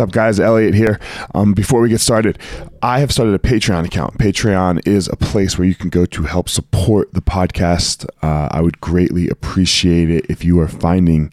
up, guys? Elliot here. Um, before we get started, I have started a Patreon account. Patreon is a place where you can go to help support the podcast. Uh, I would greatly appreciate it if you are finding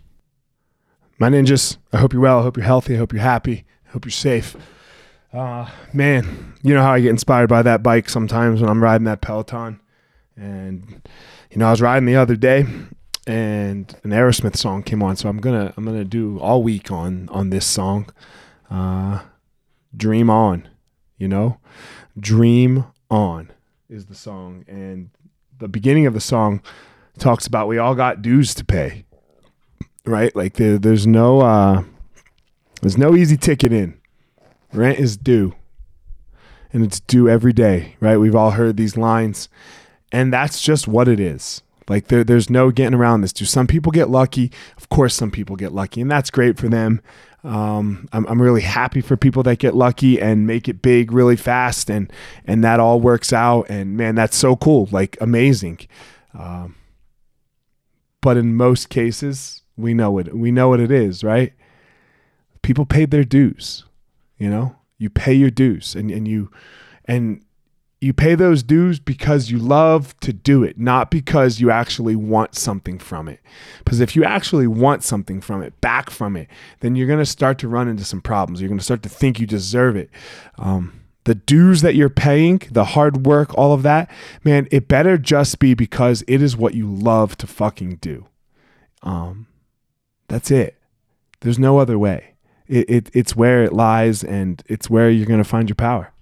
my ninjas i hope you're well i hope you're healthy i hope you're happy i hope you're safe uh, man you know how i get inspired by that bike sometimes when i'm riding that peloton and you know i was riding the other day and an Aerosmith song came on. So I'm gonna I'm gonna do all week on on this song. Uh, Dream on, you know, Dream on is the song, and the beginning of the song talks about we all got dues to pay, right? Like there, there's no uh, there's no easy ticket in. Rent is due, and it's due every day, right? We've all heard these lines, and that's just what it is like there, there's no getting around this. Do some people get lucky? Of course, some people get lucky, and that's great for them. Um, I'm, I'm really happy for people that get lucky and make it big really fast, and and that all works out. And man, that's so cool, like amazing. Um, but in most cases, we know it. We know what it is, right? People paid their dues. You know, you pay your dues, and and you and you pay those dues because you love to do it, not because you actually want something from it. Because if you actually want something from it, back from it, then you're going to start to run into some problems. You're going to start to think you deserve it. Um, the dues that you're paying, the hard work, all of that, man, it better just be because it is what you love to fucking do. Um, that's it. There's no other way. It, it, it's where it lies and it's where you're going to find your power.